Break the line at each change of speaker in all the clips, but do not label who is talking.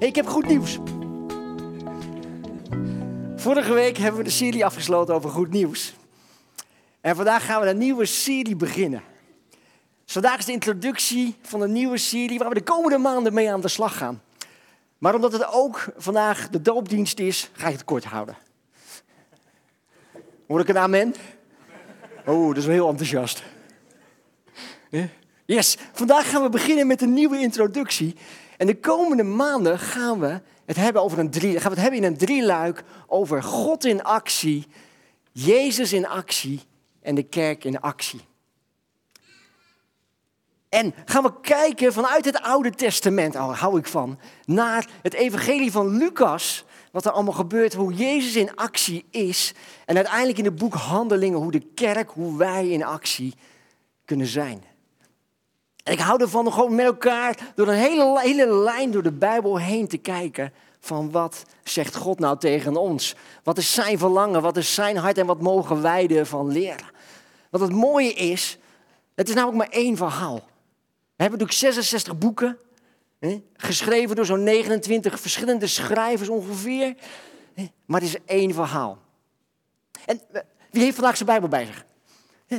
Ik heb goed nieuws. Vorige week hebben we de serie afgesloten over goed nieuws. En vandaag gaan we een nieuwe serie beginnen. Dus vandaag is de introductie van een nieuwe serie waar we de komende maanden mee aan de slag gaan. Maar omdat het ook vandaag de doopdienst is, ga ik het kort houden. Hoor ik een amen? Oh, dat is wel heel enthousiast. Yes, vandaag gaan we beginnen met een nieuwe introductie. En de komende maanden gaan we het hebben over een drie, gaan we het hebben in een drieluik over God in actie, Jezus in actie en de kerk in actie. En gaan we kijken vanuit het Oude Testament, hou ik van, naar het evangelie van Lucas. Wat er allemaal gebeurt, hoe Jezus in actie is. En uiteindelijk in het boek Handelingen, hoe de kerk, hoe wij in actie kunnen zijn. Ik hou ervan om gewoon met elkaar door een hele, hele lijn door de Bijbel heen te kijken. Van wat zegt God nou tegen ons? Wat is zijn verlangen? Wat is zijn hart? En wat mogen wij ervan leren? Wat het mooie is, het is namelijk maar één verhaal. We hebben natuurlijk 66 boeken, hè, geschreven door zo'n 29 verschillende schrijvers ongeveer. Hè, maar het is één verhaal. En eh, wie heeft vandaag zijn Bijbel bij zich?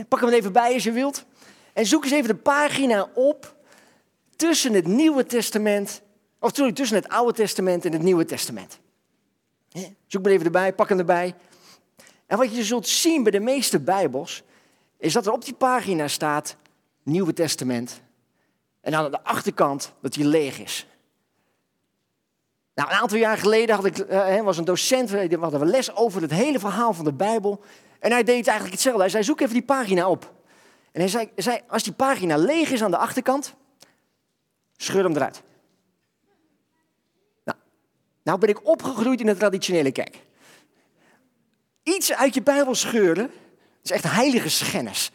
Pak hem even bij als je wilt. En zoek eens even de pagina op tussen het Nieuwe Testament, of sorry, tussen het Oude Testament en het Nieuwe Testament. Zoek maar even erbij, pak hem erbij. En wat je zult zien bij de meeste Bijbels, is dat er op die pagina staat Nieuwe Testament. En aan de achterkant dat die leeg is. Nou, een aantal jaar geleden had ik, uh, was een docent, we hadden les over het hele verhaal van de Bijbel. En hij deed eigenlijk hetzelfde. Hij zei, zoek even die pagina op. En hij zei, als die pagina leeg is aan de achterkant, scheur hem eruit. Nou, nou ben ik opgegroeid in de traditionele kerk. Iets uit je Bijbel scheuren, is echt heilige schennis.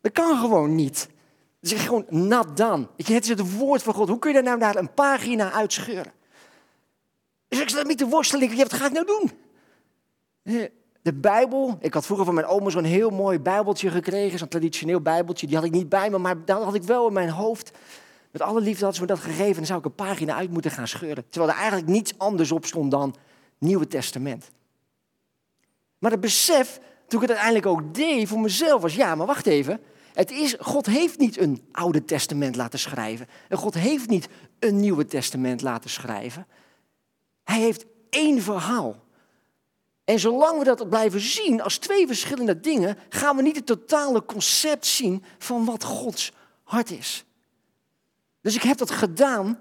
Dat kan gewoon niet. Dat is gewoon nat dan. Het is het woord van God. Hoe kun je daar nou naar een pagina uitscheuren? Dus ik zat niet te worstelen. Ik wat ga ik nou doen? De Bijbel. Ik had vroeger van mijn oma zo'n heel mooi Bijbeltje gekregen, zo'n traditioneel Bijbeltje. Die had ik niet bij me, maar dat had ik wel in mijn hoofd. Met alle liefde hadden ze me dat gegeven. En dan zou ik een pagina uit moeten gaan scheuren. Terwijl er eigenlijk niets anders op stond dan Nieuwe Testament. Maar het besef, toen ik het uiteindelijk ook deed voor mezelf, was ja, maar wacht even. Het is, God heeft niet een Oude Testament laten schrijven. En God heeft niet een Nieuwe Testament laten schrijven. Hij heeft één verhaal. En zolang we dat blijven zien als twee verschillende dingen, gaan we niet het totale concept zien van wat Gods hart is. Dus ik heb dat gedaan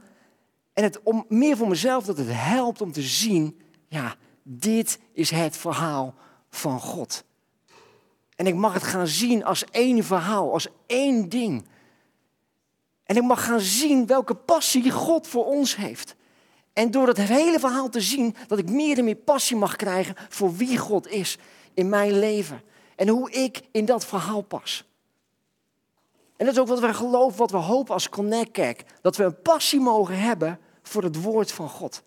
en het om meer voor mezelf dat het helpt om te zien, ja, dit is het verhaal van God. En ik mag het gaan zien als één verhaal, als één ding. En ik mag gaan zien welke passie God voor ons heeft. En door het hele verhaal te zien, dat ik meer en meer passie mag krijgen voor wie God is in mijn leven. En hoe ik in dat verhaal pas. En dat is ook wat we geloven, wat we hopen als Connect. Dat we een passie mogen hebben voor het woord van God.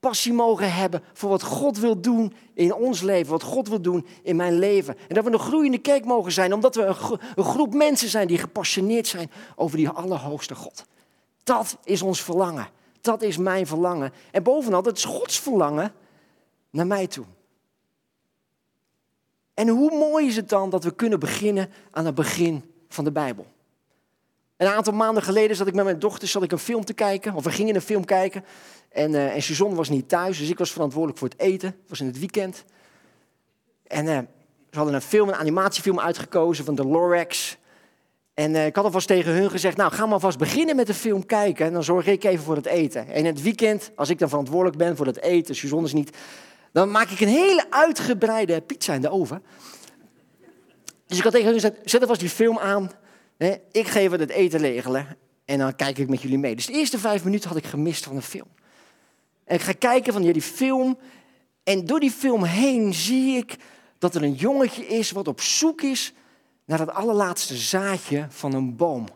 Passie mogen hebben voor wat God wil doen in ons leven, wat God wil doen in mijn leven. En dat we een groeiende kerk mogen zijn, omdat we een, een groep mensen zijn die gepassioneerd zijn over die Allerhoogste God. Dat is ons verlangen. Dat is mijn verlangen. En bovenal, dat is Gods verlangen naar mij toe. En hoe mooi is het dan dat we kunnen beginnen aan het begin van de Bijbel? Een aantal maanden geleden zat ik met mijn dochter zat ik een film te kijken, of we gingen een film kijken. En, uh, en Suzanne was niet thuis, dus ik was verantwoordelijk voor het eten. Het was in het weekend. En uh, ze hadden een film, een animatiefilm uitgekozen van de Lorax. En uh, ik had alvast tegen hun gezegd, nou ga maar vast beginnen met de film kijken en dan zorg ik even voor het eten. En het weekend, als ik dan verantwoordelijk ben voor het eten, Suzanne is niet, dan maak ik een hele uitgebreide pizza in de oven. Dus ik had tegen hun gezegd, zet alvast die film aan, hè, ik geef het, het eten regelen en dan kijk ik met jullie mee. Dus de eerste vijf minuten had ik gemist van de film. En ik ga kijken van ja, die film en door die film heen zie ik dat er een jongetje is wat op zoek is naar het allerlaatste zaadje van een boom.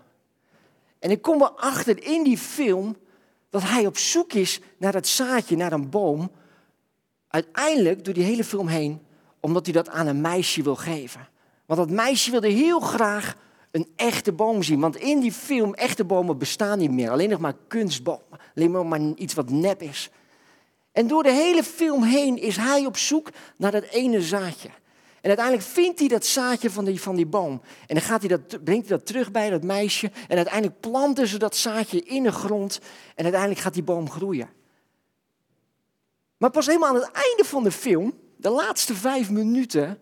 En ik kom erachter in die film dat hij op zoek is naar dat zaadje, naar een boom. Uiteindelijk door die hele film heen, omdat hij dat aan een meisje wil geven. Want dat meisje wilde heel graag een echte boom zien. Want in die film, echte bomen bestaan niet meer. Alleen nog maar kunstbomen. Alleen maar, maar iets wat nep is. En door de hele film heen is hij op zoek naar dat ene zaadje. En uiteindelijk vindt hij dat zaadje van die, van die boom. En dan gaat hij dat, brengt hij dat terug bij dat meisje. En uiteindelijk planten ze dat zaadje in de grond. En uiteindelijk gaat die boom groeien. Maar pas helemaal aan het einde van de film, de laatste vijf minuten,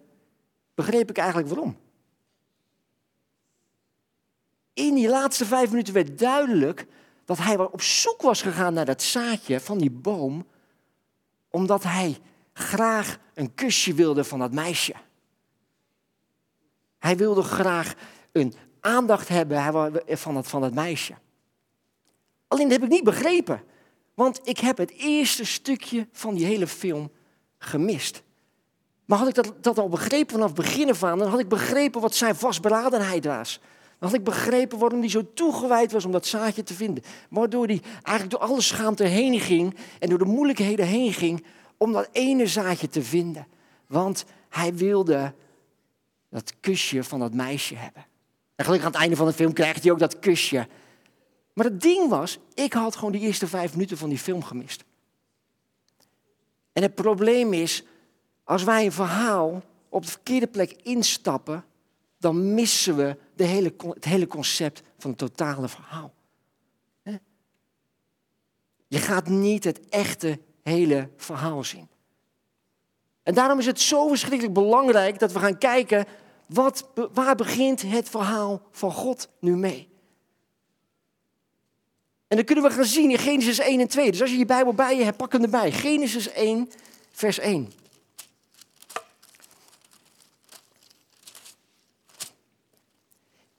begreep ik eigenlijk waarom. In die laatste vijf minuten werd duidelijk dat hij op zoek was gegaan naar dat zaadje van die boom, omdat hij graag een kusje wilde van dat meisje. Hij wilde graag een aandacht hebben van dat, van meisje. Alleen dat heb ik niet begrepen. Want ik heb het eerste stukje van die hele film gemist. Maar had ik dat, dat al begrepen vanaf het begin af dan had ik begrepen wat zijn vastberadenheid was. Dan had ik begrepen waarom hij zo toegewijd was om dat zaadje te vinden. Waardoor hij eigenlijk door alle schaamte heen ging en door de moeilijkheden heen ging om dat ene zaadje te vinden. Want hij wilde dat kusje van dat meisje hebben. En gelukkig aan het einde van de film krijgt hij ook dat kusje. Maar het ding was, ik had gewoon die eerste vijf minuten van die film gemist. En het probleem is, als wij een verhaal op de verkeerde plek instappen, dan missen we de hele, het hele concept van het totale verhaal. Je gaat niet het echte hele verhaal zien. En daarom is het zo verschrikkelijk belangrijk dat we gaan kijken, wat, waar begint het verhaal van God nu mee? En dan kunnen we gaan zien in Genesis 1 en 2. Dus als je je Bijbel bij je hebt, pak hem erbij. Genesis 1, vers 1.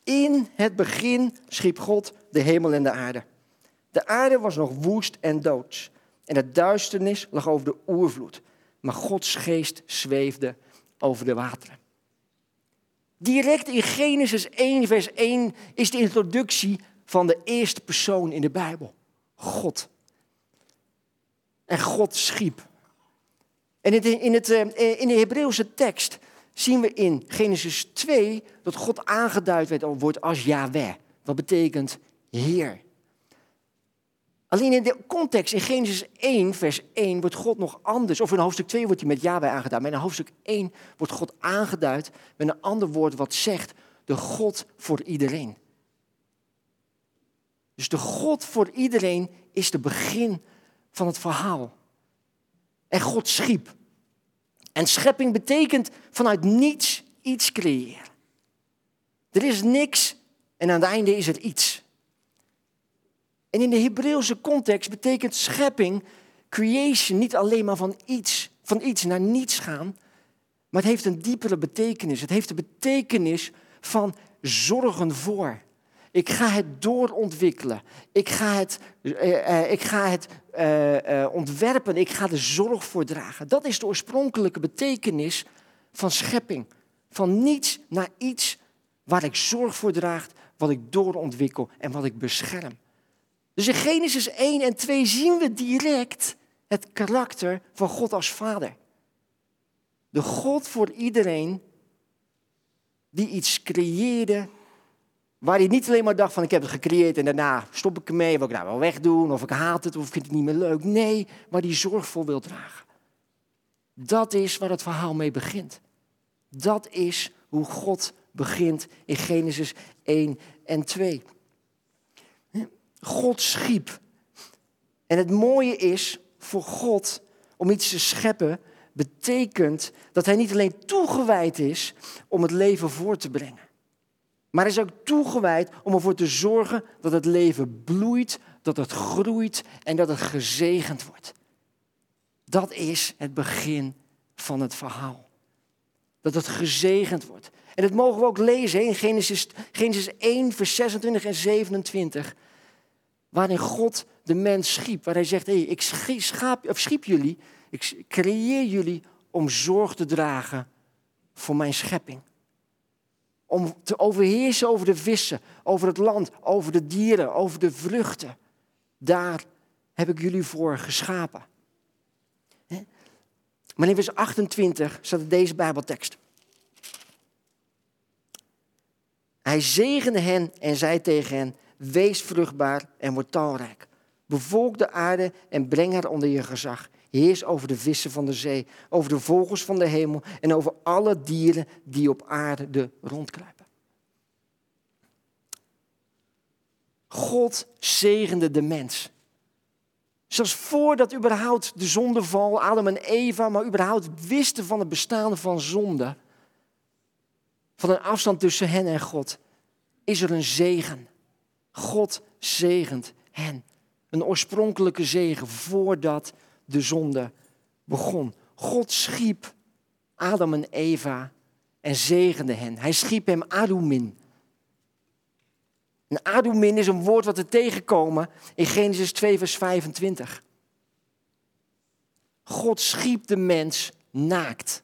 In het begin schiep God de hemel en de aarde. De aarde was nog woest en doods. En de duisternis lag over de oervloed. Maar Gods geest zweefde over de wateren. Direct in Genesis 1, vers 1 is de introductie van de eerste persoon in de Bijbel. God. En God schiep. En in, het, eh, in de Hebreeuwse tekst zien we in Genesis 2 dat God aangeduid werd, wordt als Yahweh. Wat betekent Heer. Alleen in de context, in Genesis 1, vers 1, wordt God nog anders. Of in hoofdstuk 2 wordt hij met Yahweh aangeduid. Maar in hoofdstuk 1 wordt God aangeduid met een ander woord wat zegt de God voor iedereen. Dus de God voor iedereen is de begin van het verhaal. En God schiep. En schepping betekent vanuit niets iets creëren. Er is niks en aan het einde is er iets. En in de Hebreeuwse context betekent schepping, creation, niet alleen maar van iets, van iets naar niets gaan, maar het heeft een diepere betekenis. Het heeft de betekenis van zorgen voor. Ik ga het doorontwikkelen. Ik ga het, uh, uh, ik ga het uh, ontwerpen. Ik ga er zorg voor dragen. Dat is de oorspronkelijke betekenis van schepping. Van niets naar iets waar ik zorg voor draag, wat ik doorontwikkel en wat ik bescherm. Dus in Genesis 1 en 2 zien we direct het karakter van God als vader. De God voor iedereen die iets creëerde Waar hij niet alleen maar dacht van ik heb het gecreëerd en daarna stop ik ermee, wil ik nou wel wegdoen, of ik haat het, of ik vind het niet meer leuk. Nee, maar die zorgvol wil dragen. Dat is waar het verhaal mee begint. Dat is hoe God begint in Genesis 1 en 2. God schiep. En het mooie is voor God om iets te scheppen, betekent dat hij niet alleen toegewijd is om het leven voor te brengen. Maar is ook toegewijd om ervoor te zorgen dat het leven bloeit, dat het groeit en dat het gezegend wordt. Dat is het begin van het verhaal. Dat het gezegend wordt. En dat mogen we ook lezen in Genesis, Genesis 1, vers 26 en 27. Waarin God de mens schiep. Waar hij zegt, hey, ik schaap, of schiep jullie, ik creëer jullie om zorg te dragen voor mijn schepping om te overheersen over de vissen, over het land, over de dieren, over de vruchten. Daar heb ik jullie voor geschapen. Maar in vers 28 staat deze Bijbeltekst. Hij zegende hen en zei tegen hen, wees vruchtbaar en word talrijk. Bevolk de aarde en breng haar onder je gezag. Heers over de vissen van de zee, over de vogels van de hemel en over alle dieren die op aarde rondkruipen. God zegende de mens. Zelfs voordat überhaupt de zondeval, Adam en Eva, maar überhaupt wisten van het bestaan van zonde, van een afstand tussen hen en God, is er een zegen. God zegent hen. Een oorspronkelijke zegen voordat de zonde begon. God schiep Adam en Eva en zegende hen. Hij schiep hem Adumin. En Adumin is een woord wat we tegenkomen in Genesis 2, vers 25. God schiep de mens naakt.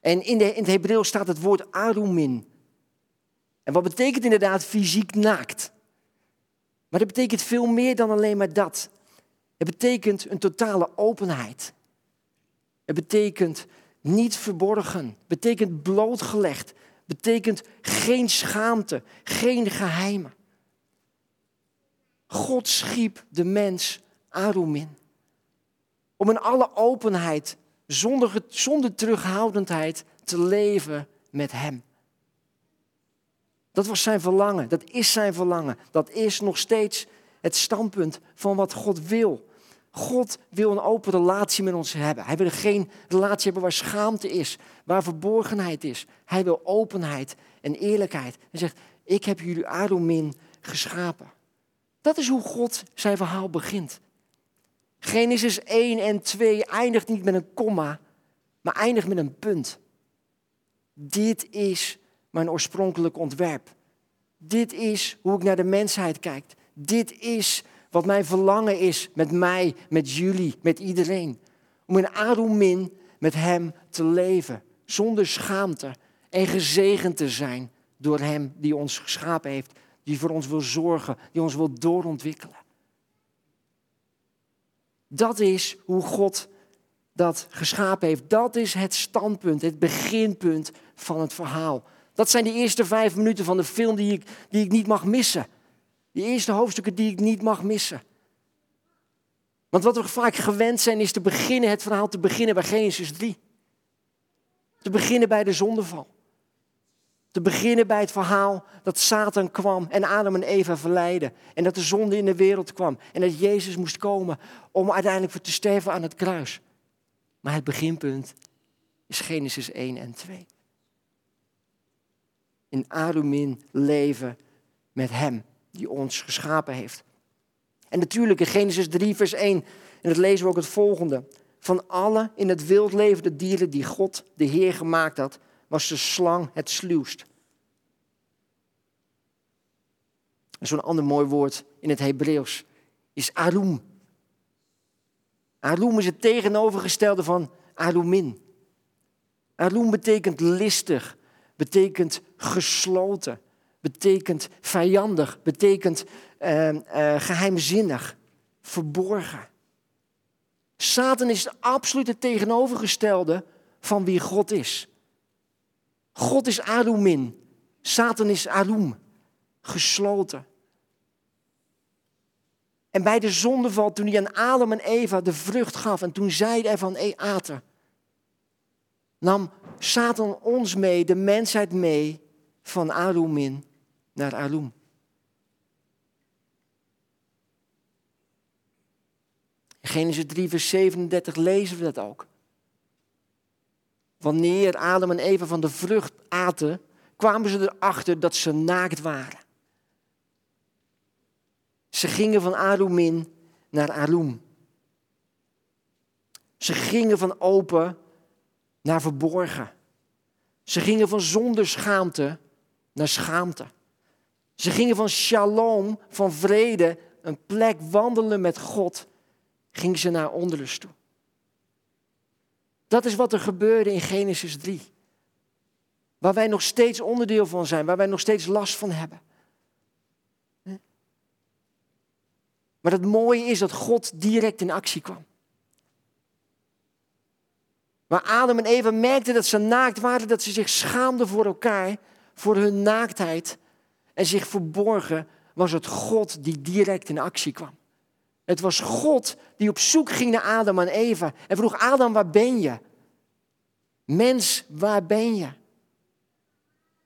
En in, de, in het Hebreeuws staat het woord Adumin. En wat betekent inderdaad fysiek naakt? Maar dat betekent veel meer dan alleen maar dat. Het betekent een totale openheid. Het betekent niet verborgen. Het betekent blootgelegd. Het betekent geen schaamte, geen geheimen. God schiep de mens Arumin. Om in alle openheid, zonder, zonder terughoudendheid, te leven met Hem. Dat was zijn verlangen, dat is zijn verlangen. Dat is nog steeds het standpunt van wat God wil. God wil een open relatie met ons hebben. Hij wil geen relatie hebben waar schaamte is, waar verborgenheid is. Hij wil openheid en eerlijkheid. Hij zegt, ik heb jullie Adomin geschapen. Dat is hoe God zijn verhaal begint. Genesis 1 en 2 eindigt niet met een komma, maar eindigt met een punt. Dit is mijn oorspronkelijk ontwerp. Dit is hoe ik naar de mensheid kijk. Dit is wat mijn verlangen is met mij, met jullie, met iedereen. Om in Arumin met Hem te leven, zonder schaamte en gezegend te zijn door Hem die ons geschapen heeft, die voor ons wil zorgen, die ons wil doorontwikkelen. Dat is hoe God dat geschapen heeft. Dat is het standpunt, het beginpunt van het verhaal. Dat zijn de eerste vijf minuten van de film die ik, die ik niet mag missen. Die eerste hoofdstukken die ik niet mag missen. Want wat we vaak gewend zijn is te beginnen, het verhaal te beginnen bij Genesis 3. Te beginnen bij de zondeval. Te beginnen bij het verhaal dat Satan kwam en Adam en Eva verleidde. En dat de zonde in de wereld kwam. En dat Jezus moest komen om uiteindelijk te sterven aan het kruis. Maar het beginpunt is Genesis 1 en 2 in Arumin leven met Hem die ons geschapen heeft. En natuurlijk in Genesis 3, vers 1, en dat lezen we ook het volgende. Van alle in het wild levende dieren die God, de Heer, gemaakt had, was de slang het sluwst. Zo'n ander mooi woord in het Hebreeuws is arum. Arum is het tegenovergestelde van arumin. Arum betekent listig, betekent gesloten, betekent vijandig, betekent uh, uh, geheimzinnig, verborgen. Satan is het absolute tegenovergestelde van wie God is. God is Arumin, Satan is Arum, gesloten. En bij de zondeval, toen hij aan Adam en Eva de vrucht gaf en toen zeiden er van, e aten, nam Satan ons mee, de mensheid mee, van Arumin naar Arum. Genesis 3, vers 37 lezen we dat ook. Wanneer Adam en Eva van de vrucht aten, kwamen ze erachter dat ze naakt waren. Ze gingen van Arumin naar Arum. Ze gingen van open naar verborgen. Ze gingen van zonder schaamte naar schaamte. Ze gingen van shalom, van vrede, een plek wandelen met God, gingen ze naar onrust toe. Dat is wat er gebeurde in Genesis 3. Waar wij nog steeds onderdeel van zijn, waar wij nog steeds last van hebben. Maar het mooie is dat God direct in actie kwam. Waar Adam en Eva merkten dat ze naakt waren, dat ze zich schaamden voor elkaar, voor hun naaktheid en zich verborgen, was het God die direct in actie kwam. Het was God die op zoek ging naar Adam en Eva en vroeg: Adam, waar ben je? Mens, waar ben je?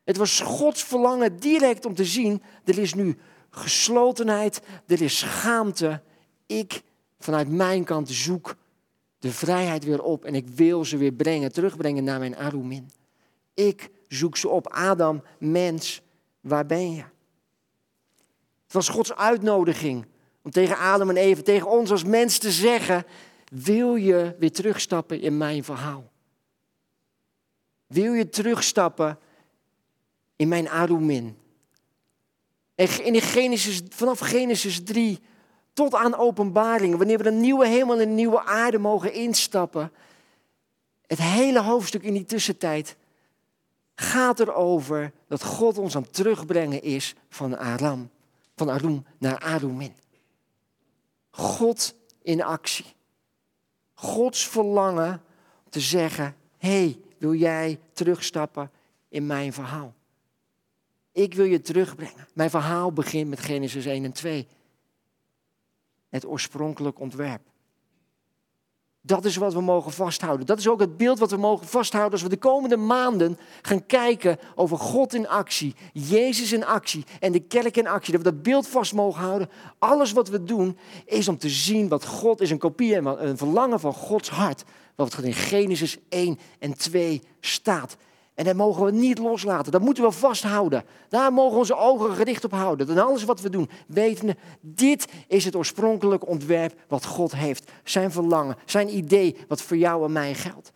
Het was Gods verlangen direct om te zien: er is nu geslotenheid, er is schaamte. Ik vanuit mijn kant zoek de vrijheid weer op en ik wil ze weer brengen, terugbrengen naar mijn Arumin. Ik zoek ze op. Adam, mens, waar ben je? Het was Gods uitnodiging om tegen Adam en Eva, tegen ons als mens te zeggen: Wil je weer terugstappen in mijn verhaal? Wil je terugstappen in mijn Arumin? En in Genesis, vanaf Genesis 3 tot aan openbaringen, wanneer we een nieuwe hemel en een nieuwe aarde mogen instappen. Het hele hoofdstuk in die tussentijd gaat erover dat God ons aan het terugbrengen is van Aram, van Arum naar Arumin. God in actie. Gods verlangen om te zeggen: hey, wil jij terugstappen in mijn verhaal? Ik wil je terugbrengen. Mijn verhaal begint met Genesis 1 en 2 het oorspronkelijk ontwerp. Dat is wat we mogen vasthouden. Dat is ook het beeld wat we mogen vasthouden als we de komende maanden gaan kijken over God in actie, Jezus in actie en de kerk in actie. Dat we dat beeld vast mogen houden. Alles wat we doen is om te zien wat God is, een kopie en een verlangen van Gods hart. Wat in Genesis 1 en 2 staat. En dat mogen we niet loslaten. Dat moeten we vasthouden. Daar mogen we onze ogen gericht op houden. En alles wat we doen, weten, dit is het oorspronkelijke ontwerp wat God heeft. Zijn verlangen, zijn idee wat voor jou en mij geldt.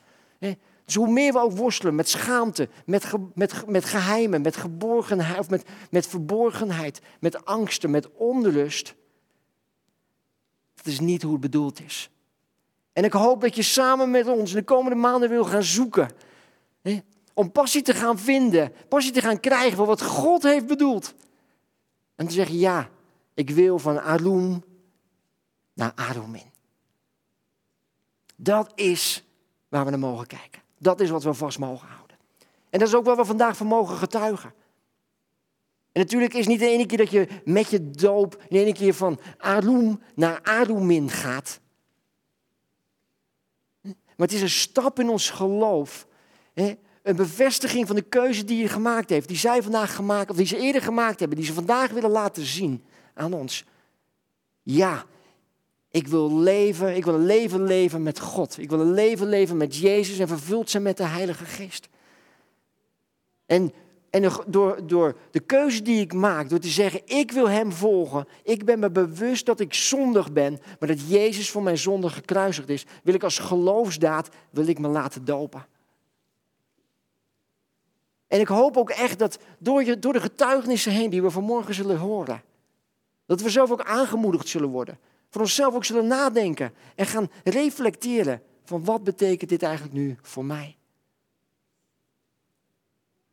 Dus hoe meer we ook worstelen met schaamte, met, met, met geheimen, met verborgenheid, met angsten, met onrust. Dat is niet hoe het bedoeld is. En ik hoop dat je samen met ons in de komende maanden wil gaan zoeken om passie te gaan vinden, passie te gaan krijgen voor wat God heeft bedoeld. En te zeggen, ja, ik wil van Arum naar Arumin. Dat is waar we naar mogen kijken. Dat is wat we vast mogen houden. En dat is ook waar we vandaag van mogen getuigen. En natuurlijk is niet de ene keer dat je met je doop, de ene keer van Arum naar Arumin gaat. Maar het is een stap in ons geloof. Een bevestiging van de keuze die je gemaakt heeft, die zij vandaag gemaakt, of die ze eerder gemaakt hebben, die ze vandaag willen laten zien aan ons. Ja, ik wil leven, ik wil een leven leven met God. Ik wil een leven leven met Jezus en vervuld zijn met de Heilige Geest. En, en door, door de keuze die ik maak, door te zeggen, ik wil Hem volgen, ik ben me bewust dat ik zondig ben, maar dat Jezus voor mijn zonde gekruisigd is, wil ik als geloofsdaad, wil ik me laten dopen. En ik hoop ook echt dat door, door de getuigenissen heen die we vanmorgen zullen horen, dat we zelf ook aangemoedigd zullen worden. Voor onszelf ook zullen nadenken en gaan reflecteren van wat betekent dit eigenlijk nu voor mij.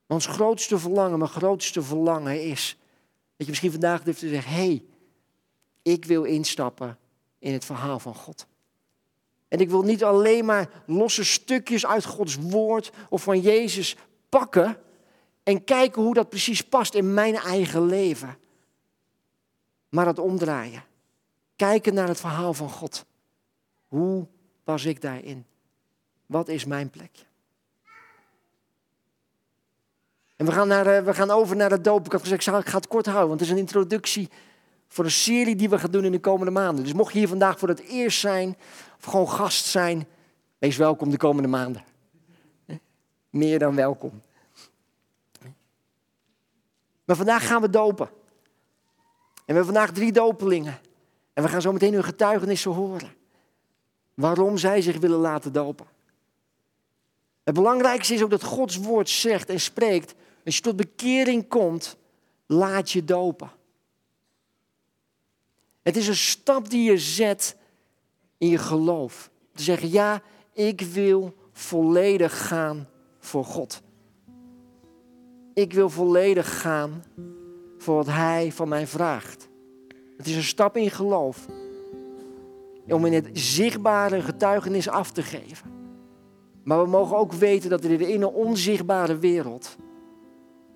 Ons grootste verlangen, mijn grootste verlangen is dat je misschien vandaag durft te zeggen, hé, hey, ik wil instappen in het verhaal van God. En ik wil niet alleen maar losse stukjes uit Gods woord of van Jezus pakken en kijken hoe dat precies past in mijn eigen leven. Maar het omdraaien. Kijken naar het verhaal van God. Hoe pas ik daarin? Wat is mijn plekje? En we gaan, naar, eh, we gaan over naar de doop. Ik heb gezegd, ik ga het kort houden, want het is een introductie voor een serie die we gaan doen in de komende maanden. Dus mocht je hier vandaag voor het eerst zijn, of gewoon gast zijn, wees welkom de komende maanden. Meer dan welkom. Maar vandaag gaan we dopen. En we hebben vandaag drie dopelingen. En we gaan zo meteen hun getuigenissen horen. Waarom zij zich willen laten dopen. Het belangrijkste is ook dat Gods woord zegt en spreekt. Als je tot bekering komt, laat je dopen. Het is een stap die je zet in je geloof. Te zeggen, ja, ik wil volledig gaan voor God. Ik wil volledig gaan voor wat Hij van mij vraagt. Het is een stap in geloof. Om in het zichtbare getuigenis af te geven. Maar we mogen ook weten dat er in een onzichtbare wereld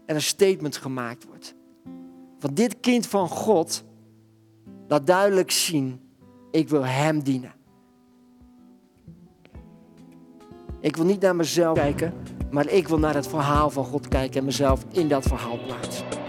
er een statement gemaakt wordt. Van dit kind van God laat duidelijk zien, ik wil Hem dienen. Ik wil niet naar mezelf kijken, maar ik wil naar het verhaal van God kijken en mezelf in dat verhaal plaatsen.